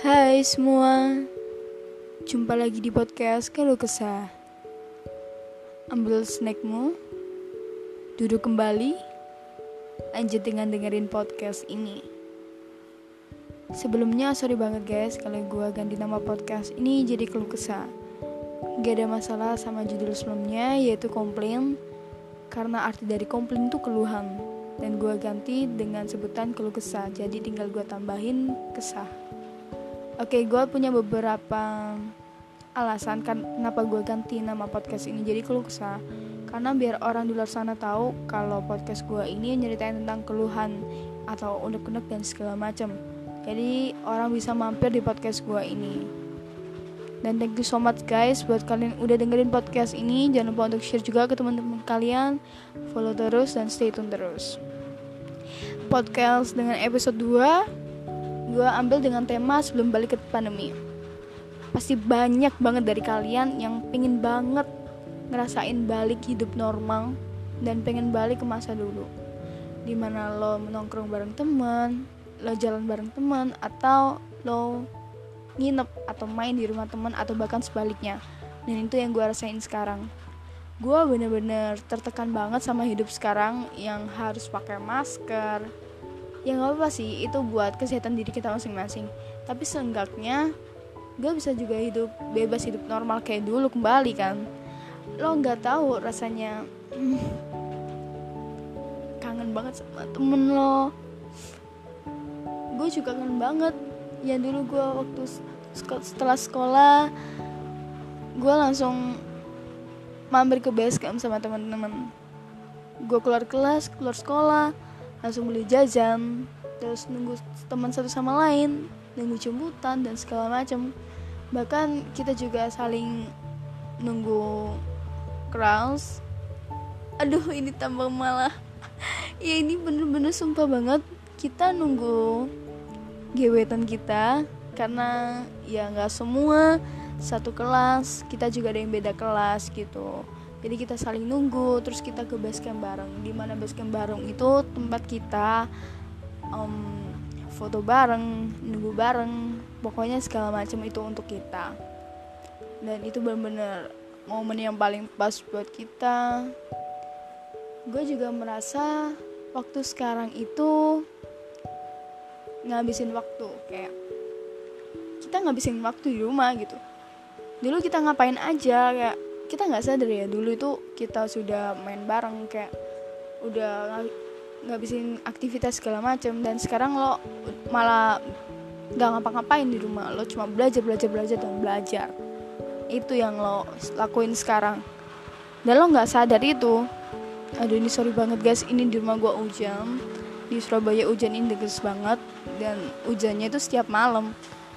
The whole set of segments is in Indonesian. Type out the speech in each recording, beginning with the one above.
Hai semua. Jumpa lagi di podcast Kalau Kesah. Ambil snackmu Duduk kembali Lanjut dengan dengerin podcast ini. Sebelumnya sorry banget guys Kalau gue ganti nama podcast ini jadi Keluh Kesah. Gak ada masalah sama judul sebelumnya Yaitu komplain. Karena arti dari komplain itu keluhan. Dan gue ganti dengan sebutan keluh kesah jadi tinggal gue tambahin kesah oke gue punya beberapa alasan kan kenapa gue ganti nama podcast ini jadi keluh karena biar orang di luar sana tahu kalau podcast gue ini nyeritain tentang keluhan atau unek-unek dan segala macam. Jadi orang bisa mampir di podcast gue ini. Dan thank you so much guys buat kalian udah dengerin podcast ini. Jangan lupa untuk share juga ke teman-teman kalian. Follow terus dan stay tune terus. Podcast dengan episode 2 Gue ambil dengan tema sebelum balik ke pandemi. Pasti banyak banget dari kalian yang pengen banget ngerasain balik hidup normal Dan pengen balik ke masa dulu. Di mana lo menongkrong bareng teman Lo jalan bareng teman Atau lo nginep atau main di rumah teman Atau bahkan sebaliknya. Dan itu yang gue rasain sekarang. Gue bener-bener tertekan banget sama hidup sekarang yang harus pakai masker ya nggak apa sih itu buat kesehatan diri kita masing-masing. Tapi seenggaknya gue bisa juga hidup bebas hidup normal kayak dulu kembali kan. Lo nggak tahu rasanya kangen banget sama temen lo. Gue juga kangen banget. Ya dulu gue waktu setelah sekolah gue langsung mampir ke base camp sama teman-teman gue keluar kelas keluar sekolah langsung beli jajan terus nunggu teman satu sama lain nunggu jemputan dan segala macam. Bahkan kita juga saling nunggu crowds aduh ini tambah malah. Ya ini bener-bener sumpah banget. Kita nunggu gebetan kita karena ya nggak semua satu kelas kita juga ada yang beda kelas gitu jadi kita saling nunggu terus kita ke basecamp bareng. Di mana basecamp bareng itu tempat kita um, foto bareng nunggu bareng pokoknya segala macam itu untuk kita. Dan itu benar-benar momen yang paling pas buat kita. Gue juga merasa waktu sekarang itu ngabisin waktu kayak kita ngabisin waktu di rumah gitu. Dulu kita ngapain aja kayak kita nggak sadar ya dulu itu kita sudah main bareng kayak udah ngabisin aktivitas segala macam dan sekarang lo malah nggak ngapa-ngapain di rumah lo cuma belajar belajar belajar dan belajar. Itu yang lo lakuin sekarang. Dan lo nggak sadar itu aduh ini sorry banget guys ini di rumah gue hujan. Di Surabaya hujan ini deges banget dan hujannya itu setiap malam.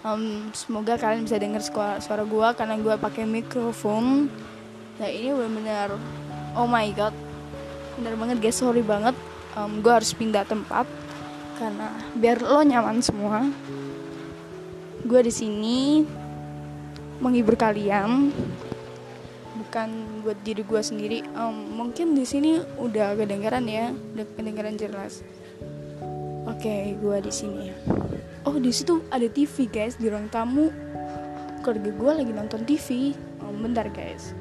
Um, semoga kalian bisa dengar suara, suara gue karena gue pakai mikrofon nah ini benar-benar oh my god. Benar banget guys. Sorry banget. Um, gue harus pindah tempat karena biar lo nyaman semua. Gue di sini menghibur kalian bukan buat diri gue sendiri. Um, mungkin di sini udah kedengaran ya udah kedengaran jelas. Oke okay, gue di sini. Oh di situ ada TV guys di ruang tamu. Keluarga gue lagi nonton TV oh, bentar guys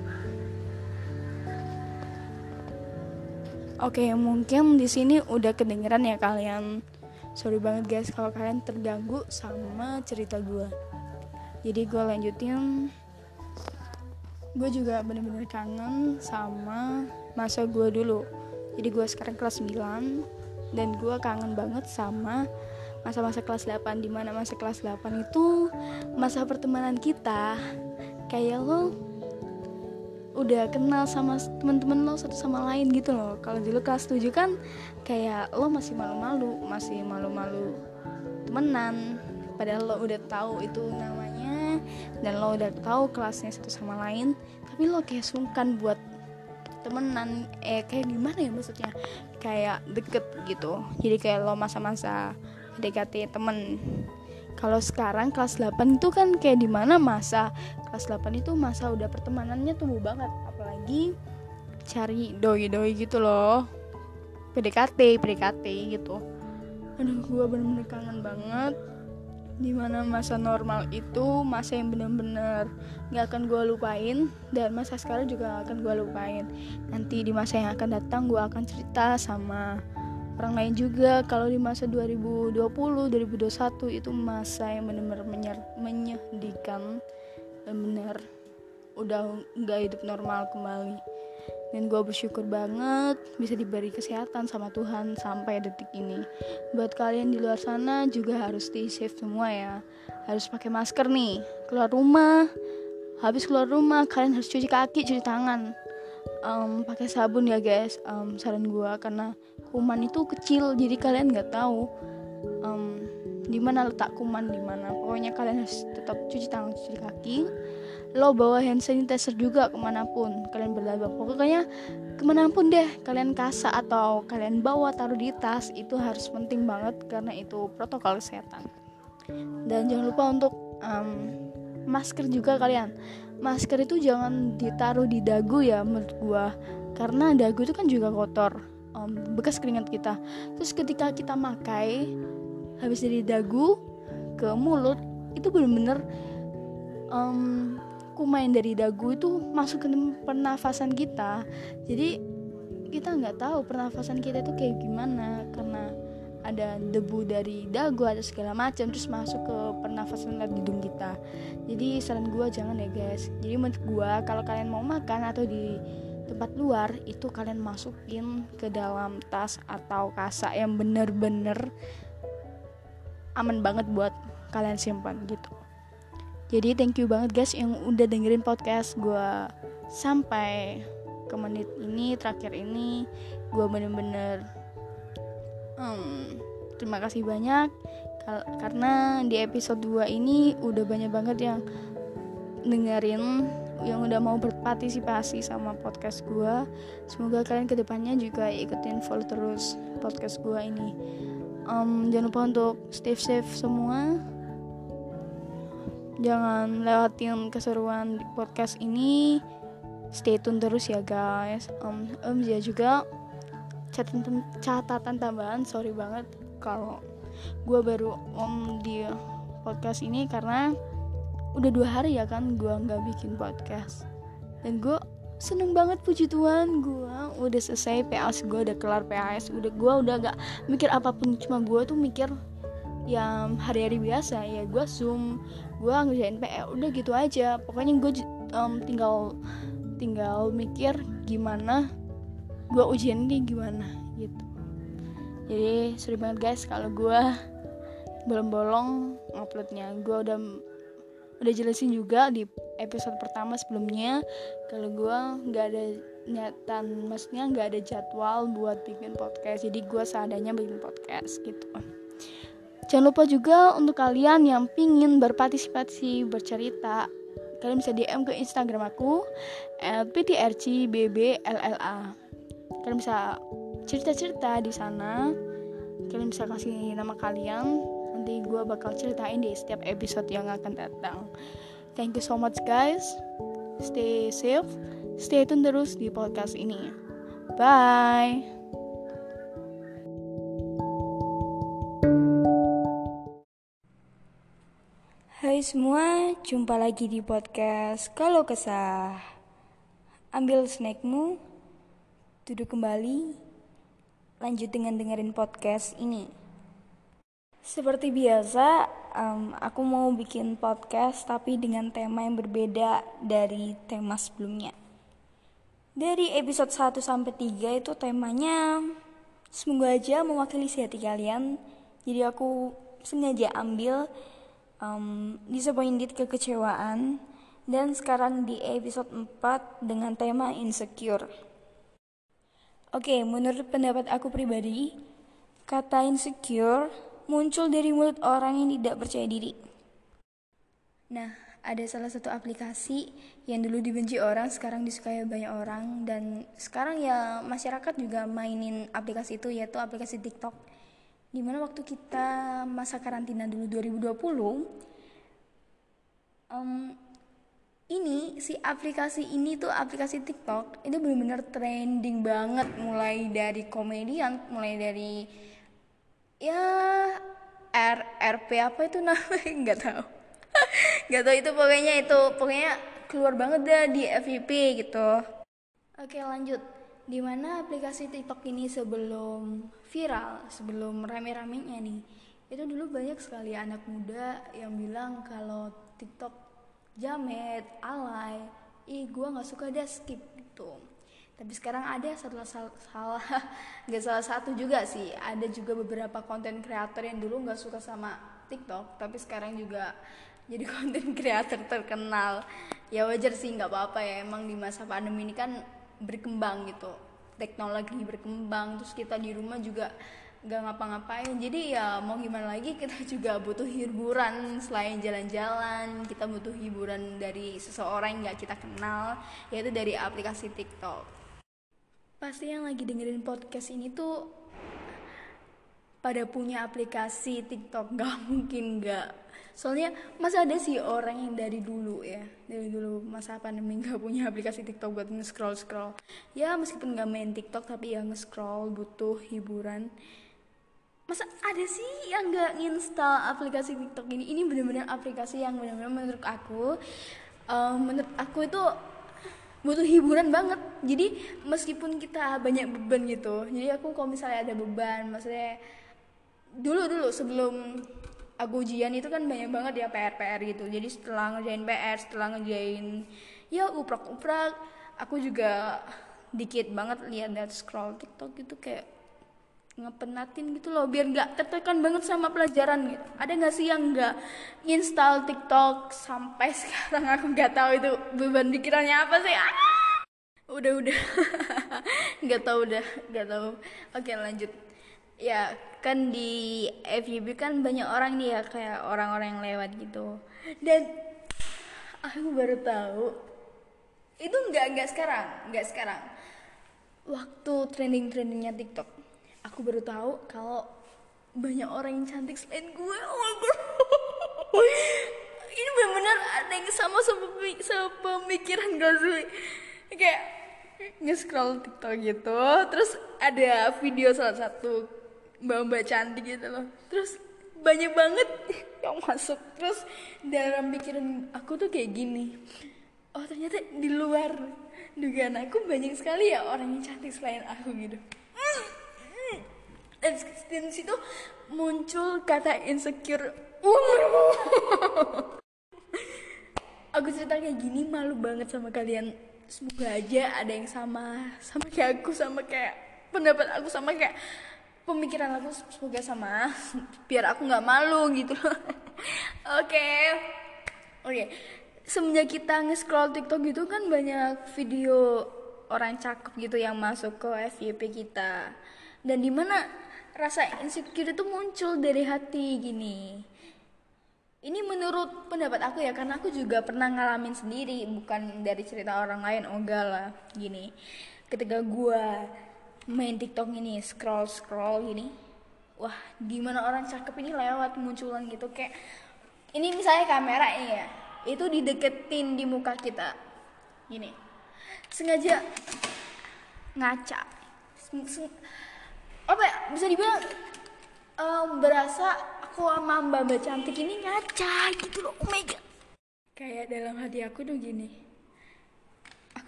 Oke, mungkin di sini udah kedengeran ya kalian. Sorry banget guys kalau kalian terganggu sama cerita gue. Jadi gue lanjutin. Gue juga bener-bener kangen sama masa gue dulu. Jadi gue sekarang kelas 9 dan gue kangen banget sama masa-masa kelas 8 di mana masa kelas 8 itu masa pertemanan kita kayak lo udah kenal sama temen-temen lo satu sama lain gitu loh. Kalau dulu kelas 7 kan kayak lo masih malu-malu masih malu-malu temenan. Padahal lo udah tahu itu namanya dan lo udah tahu kelasnya satu sama lain tapi lo kayak sungkan buat temenan. Eh kayak gimana ya maksudnya? Kayak deket gitu. Jadi kayak lo masa-masa PDKT temen kalau sekarang kelas 8 itu kan kayak di mana masa? Kelas 8 itu masa udah pertemanannya tumbuh banget. Apalagi cari doi-doi gitu loh. PDKT PDKT gitu. Aduh gue bener-bener kangen banget. Di mana masa normal itu masa yang bener-bener gak akan gue lupain dan masa sekarang juga gak akan gue lupain. Nanti di masa yang akan datang gue akan cerita sama orang lain juga. Kalau di masa 2020 2021 itu masa yang benar-benar menyedihkan. Benar udah nggak hidup normal kembali. Dan gue bersyukur banget bisa diberi kesehatan sama Tuhan sampai detik ini. Buat kalian di luar sana juga harus stay safe semua ya. Harus pakai masker nih. Keluar rumah. Habis keluar rumah kalian harus cuci kaki cuci tangan um, pakai sabun ya guys. Um, saran gue karena kuman itu kecil jadi kalian nggak tahu um, di mana letak kuman di mana. Pokoknya kalian harus tetap cuci tangan cuci kaki. Lo bawa hand sanitizer juga ke mana pun kalian berlaba. Pokoknya ke mana pun deh kalian kasa atau kalian bawa taruh di tas itu harus penting banget karena itu protokol kesehatan. Dan jangan lupa untuk um, masker juga kalian masker itu jangan ditaruh di dagu ya menurut gua. Karena dagu itu kan juga kotor um, bekas keringat kita. Terus ketika kita makai habis dari dagu ke mulut itu bener-bener um, kumain dari dagu itu masuk ke pernafasan kita. Jadi kita nggak tahu pernafasan kita itu kayak gimana karena ada debu dari dagu atau segala macam terus masuk ke pernafasan lewat hidung kita. Jadi saran gue jangan ya guys. Jadi menurut gue kalau kalian mau makan atau di tempat luar itu kalian masukin ke dalam tas atau kasa yang bener-bener aman banget buat kalian simpan gitu. Jadi thank you banget guys yang udah dengerin podcast gue sampai ke menit ini terakhir ini. Gue bener-bener hmm, terima kasih banyak karena di episode 2 ini udah banyak banget yang dengerin yang udah mau berpartisipasi sama podcast gue semoga kalian ke depannya juga ikutin follow terus podcast gue ini. Um, jangan lupa untuk stay safe semua. Jangan lewatin keseruan di podcast ini. Stay tune terus ya guys. Um, um ya juga catatan catatan tambahan sorry banget kalau gue baru om di podcast ini karena udah dua hari ya kan gue nggak bikin podcast. Dan gue seneng banget puji Tuhan gue udah selesai PAS gue udah kelar PAS udah gue udah gak mikir apa pun cuma gue tuh mikir yang hari-hari biasa ya gue zoom gue ngerjain PR udah gitu aja. Pokoknya gue um, tinggal tinggal mikir gimana gue ujian ini gimana gitu. Jadi sorry banget guys kalau gue bolong-bolong uploadnya. Gue udah udah jelasin juga di episode pertama sebelumnya kalau gue nggak ada nyatan maksudnya nggak ada jadwal buat bikin podcast. Jadi gue seadanya bikin podcast gitu. Jangan lupa juga untuk kalian yang pingin berpartisipasi bercerita kalian bisa DM ke Instagram aku ptrcbblla kalian bisa cerita-cerita di sana. Kalian bisa kasih nama kalian. Nanti gue bakal ceritain di setiap episode yang akan datang. Thank you so much guys. Stay safe. Stay tune terus di podcast ini. Bye. Hai semua, jumpa lagi di podcast Kalau Kesah. Ambil snackmu, duduk kembali, lanjut dengan dengerin podcast ini. Seperti biasa, um, aku mau bikin podcast tapi dengan tema yang berbeda dari tema sebelumnya. Dari episode 1 sampai 3 itu temanya semoga aja mewakili si hati kalian. Jadi aku sengaja ambil um, disappointed kekecewaan dan sekarang di episode 4 dengan tema insecure. Oke, menurut pendapat aku pribadi, kata insecure muncul dari mulut orang yang tidak percaya diri. Nah, ada salah satu aplikasi yang dulu dibenci orang, sekarang disukai banyak orang dan sekarang ya masyarakat juga mainin aplikasi itu yaitu aplikasi TikTok. Di mana waktu kita masa karantina dulu 2020, um, ini si aplikasi ini tuh aplikasi TikTok itu benar-benar trending banget. Mulai dari komedian mulai dari ya R RP apa itu namanya? Nggak tahu. Nggak tahu itu pokoknya itu pokoknya keluar banget deh di FYP gitu. Oke lanjut. Di mana aplikasi TikTok ini sebelum viral sebelum rame-ramenya nih? Itu dulu banyak sekali anak muda yang bilang kalau TikTok jamet alay. Ih gue nggak suka deh skip gitu. Tapi sekarang ada salah salah nggak salah satu juga sih. Ada juga beberapa konten kreator yang dulu nggak suka sama TikTok tapi sekarang juga jadi konten kreator terkenal. Ya wajar sih nggak apa-apa ya. Emang di masa pandemi ini kan berkembang gitu. Teknologi berkembang terus kita di rumah juga nggak ngapa-ngapain. Jadi ya mau gimana lagi kita juga butuh hiburan selain jalan-jalan. Kita butuh hiburan dari seseorang yang nggak kita kenal yaitu dari aplikasi TikTok. Pasti yang lagi dengerin podcast ini tuh pada punya aplikasi TikTok. Nggak mungkin nggak. Soalnya masa ada sih orang yang dari dulu ya. Dari dulu masa pandemi nggak punya aplikasi TikTok buat nge-scroll scroll ya meskipun nggak main TikTok tapi ya nge-scroll butuh hiburan masa ada sih yang nggak install aplikasi TikTok ini ini benar-benar aplikasi yang benar-benar menurut aku um, menurut aku itu butuh hiburan banget. Jadi meskipun kita banyak beban gitu jadi aku kalau misalnya ada beban maksudnya dulu dulu sebelum aku ujian itu kan banyak banget ya PR PR gitu. Jadi setelah ngerjain PR setelah ngerjain ya uprak uprak aku juga dikit banget lihat dan scroll TikTok gitu kayak ngepenatin gitu loh biar nggak tertekan banget sama pelajaran gitu. Ada nggak sih yang nggak install TikTok sampai sekarang? Aku nggak tahu itu beban pikirannya apa sih. Ah! udah udah. Nggak tahu udah. Nggak tahu. Oke lanjut. Ya kan di FYP kan banyak orang nih ya kayak orang-orang yang lewat gitu. Dan aku baru tahu itu nggak nggak sekarang. Nggak sekarang. Waktu trending trendingnya TikTok aku baru tahu kalau banyak orang yang cantik selain gue. Oh god. Ini benar-benar ada yang sama sama pemikiran gak sih? Kayak nge-scroll TikTok gitu terus ada video salah satu mbak-mbak cantik gitu loh. Terus banyak banget yang masuk. Terus dalam pikiran aku tuh kayak gini oh ternyata di luar dugaan aku banyak sekali ya orang yang cantik selain aku gitu dan di situ muncul kata insecure aku cerita kayak gini malu banget sama kalian. Semoga aja ada yang sama sama kayak aku sama kayak pendapat aku sama kayak pemikiran aku. Semoga sama biar aku nggak malu gitu oke oke. Okay. semenjak kita nge-scroll TikTok gitu kan banyak video orang cakep gitu yang masuk ke FYP kita. Dan di mana rasa insecure itu muncul dari hati gini. Ini menurut pendapat aku ya karena aku juga pernah ngalamin sendiri bukan dari cerita orang lain oh enggak lah gini. Ketika gue main tiktok ini scroll scroll gini wah di mana orang cakep ini lewat munculan gitu kayak ini misalnya kamera ini ya itu dideketin di muka kita gini. Sengaja ngaca apa ya bisa dibilang um, berasa aku sama mbak mbak cantik ini ngaca gitu loh oh my god. Kayak dalam hati aku tuh gini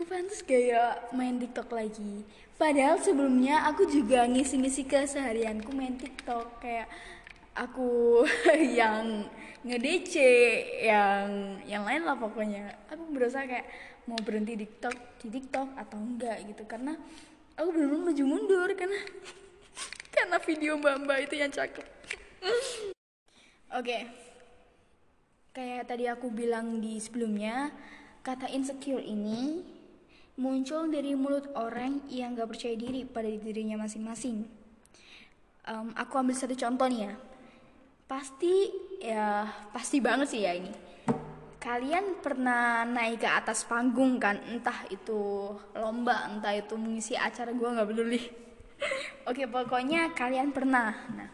aku pantas kayak main tiktok lagi? Padahal sebelumnya aku juga ngisi-ngisi keseharianku main tiktok kayak aku yang nge-DC yang yang lain lah pokoknya. Aku berasa kayak mau berhenti TikTok di TikTok atau enggak gitu karena aku belum maju mundur karena karena video mbak-mbak itu yang cakep. Oke. Okay. kayak tadi aku bilang di sebelumnya kata insecure ini muncul dari mulut orang yang gak percaya diri pada dirinya masing-masing. Um, aku ambil satu contoh nih ya. Pasti ya pasti banget sih ya ini. Kalian pernah naik ke atas panggung kan? Entah itu lomba entah itu mengisi acara gue nggak peduli Oke, pokoknya kalian pernah. Nah,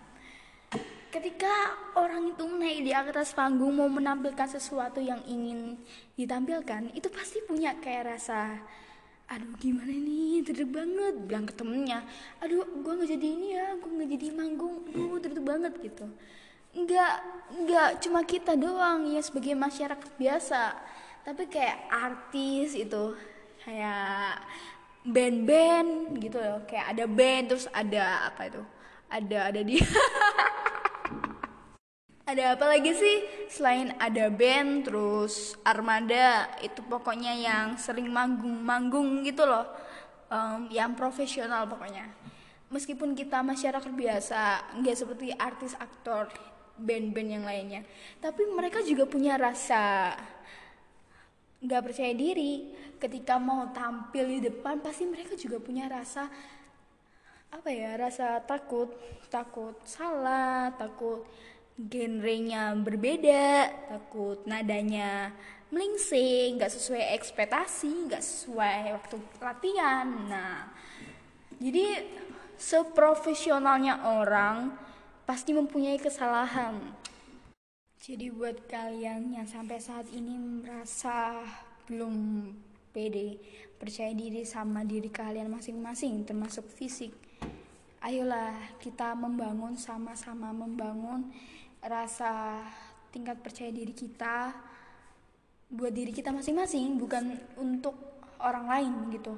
ketika orang itu naik di atas panggung mau menampilkan sesuatu yang ingin ditampilkan, itu pasti punya kayak rasa aduh gimana nih deg banget bilang ke temennya. Aduh gue nggak jadi ini ya gue nggak jadi manggung gue deg banget gitu. Nggak nggak cuma kita doang ya sebagai masyarakat biasa. Tapi kayak artis itu kayak band-band gitu loh. Kayak ada band terus ada apa itu? Ada ada dia. Ada apa lagi sih? Selain ada band terus armada itu pokoknya yang sering manggung-manggung gitu loh. Um, yang profesional pokoknya. Meskipun kita masyarakat biasa nggak seperti artis aktor band-band yang lainnya. Tapi mereka juga punya rasa nggak percaya diri. Ketika mau tampil di depan pasti mereka juga punya rasa apa ya rasa takut. Takut salah takut genrenya berbeda takut nadanya melingsing nggak sesuai ekspektasi nggak sesuai waktu latihan. Nah jadi seprofesionalnya orang pasti mempunyai kesalahan. Jadi buat kalian yang sampai saat ini merasa belum pede, percaya diri sama diri kalian masing-masing termasuk fisik. Ayolah kita membangun sama-sama membangun rasa tingkat percaya diri kita buat diri kita masing-masing bukan untuk orang lain gitu.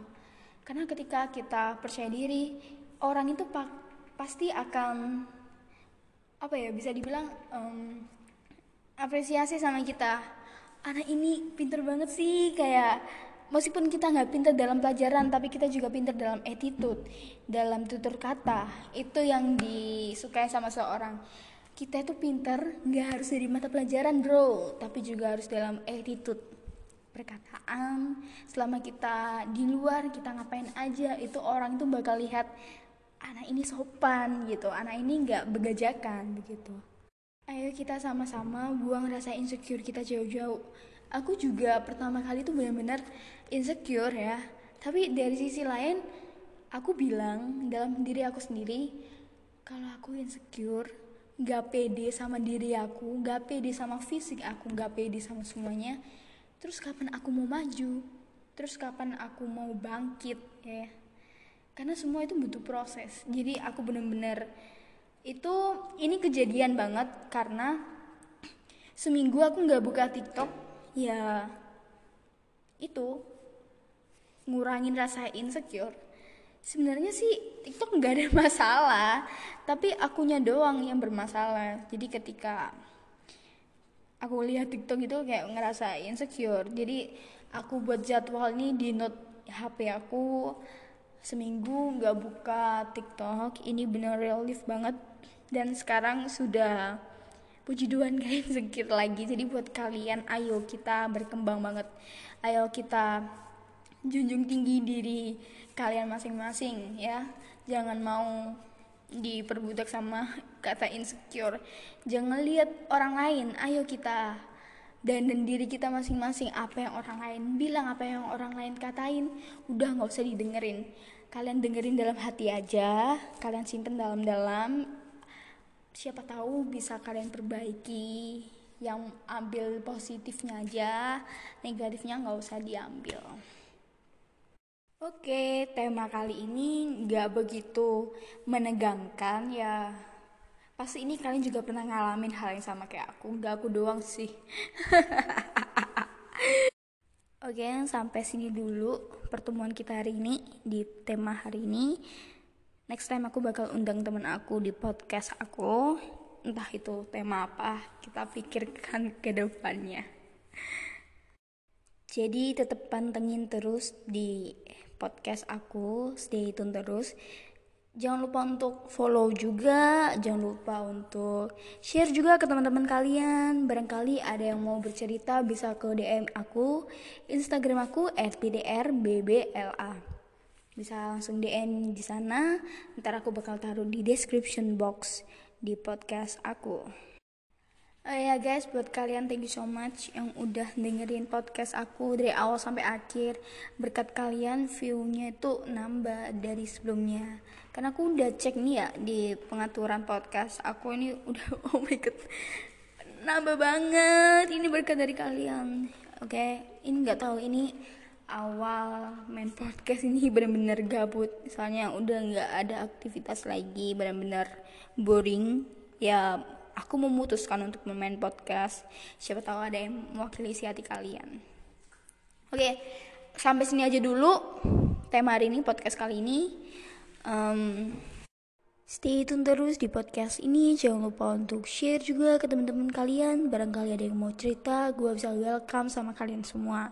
Karena ketika kita percaya diri, orang itu pasti akan apa ya bisa dibilang um, apresiasi sama kita. Anak ini pinter banget sih kayak meskipun kita nggak pinter dalam pelajaran tapi kita juga pinter dalam attitude dalam tutur kata. Itu yang disukai sama seorang. Kita itu pinter nggak harus dari mata pelajaran bro. Tapi juga harus dalam attitude. Perkataan selama kita di luar kita ngapain aja itu orang itu bakal lihat anak ini sopan gitu. Anak ini nggak begajakan begitu ayo kita sama-sama buang rasa insecure kita jauh-jauh. Aku juga pertama kali tuh benar-benar insecure ya. Tapi dari sisi lain aku bilang dalam diri aku sendiri kalau aku insecure gak pede sama diri aku gak pede sama fisik aku gak pede sama semuanya terus kapan aku mau maju? Terus kapan aku mau bangkit ya? Karena semua itu butuh proses. Jadi aku bener-bener itu ini kejadian banget karena seminggu aku nggak buka TikTok. Ya itu ngurangin rasa insecure. Sebenarnya sih TikTok nggak ada masalah tapi akunya doang yang bermasalah. Jadi ketika aku lihat TikTok itu kayak ngerasa insecure. Jadi aku buat jadwal ini di note HP aku seminggu nggak buka TikTok ini bener relief banget. Dan sekarang sudah puji Tuhan kalian sedikit lagi. Jadi buat kalian ayo kita berkembang banget. Ayo kita junjung tinggi diri kalian masing-masing ya. Jangan mau diperbudak sama kata insecure. Jangan lihat orang lain. Ayo kita dan dan diri kita masing-masing apa yang orang lain bilang apa yang orang lain katain udah nggak usah didengerin. Kalian dengerin dalam hati aja kalian simpen dalam-dalam. Siapa tahu bisa kalian perbaiki yang ambil positifnya aja negatifnya nggak usah diambil. Oke, tema kali ini nggak begitu menegangkan ya pasti ini kalian juga pernah ngalamin hal yang sama kayak aku nggak aku doang sih Oke, sampai sini dulu pertemuan kita hari ini di tema hari ini. Next time aku bakal undang temen aku di podcast aku. Entah itu tema apa, kita pikirkan ke depannya. Jadi tetap pantengin terus di podcast aku, stay tune terus. Jangan lupa untuk follow juga, jangan lupa untuk share juga ke teman-teman kalian. Barangkali ada yang mau bercerita bisa ke DM aku, Instagram aku @pdrbbla. Bisa langsung DM di sana. Ntar aku bakal taruh di description box di podcast aku. Oh ya guys, buat kalian thank you so much yang udah dengerin podcast aku dari awal sampai akhir. Berkat kalian view-nya itu nambah dari sebelumnya. Karena aku udah cek nih ya di pengaturan podcast aku ini udah oh my god nambah banget. Ini berkat dari kalian. Oke, okay? ini nggak tahu ini awal main podcast ini benar-benar gabut. Misalnya udah nggak ada aktivitas lagi, benar-benar boring. Ya aku memutuskan untuk memain podcast siapa tahu ada yang mewakili isi hati kalian oke sampai sini aja dulu tema hari ini podcast kali ini um, Stay tune terus di podcast ini. Jangan lupa untuk share juga ke teman-teman kalian. Barangkali ada yang mau cerita, gue bisa welcome sama kalian semua.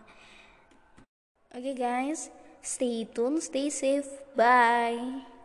Oke okay guys, stay tune, stay safe. Bye.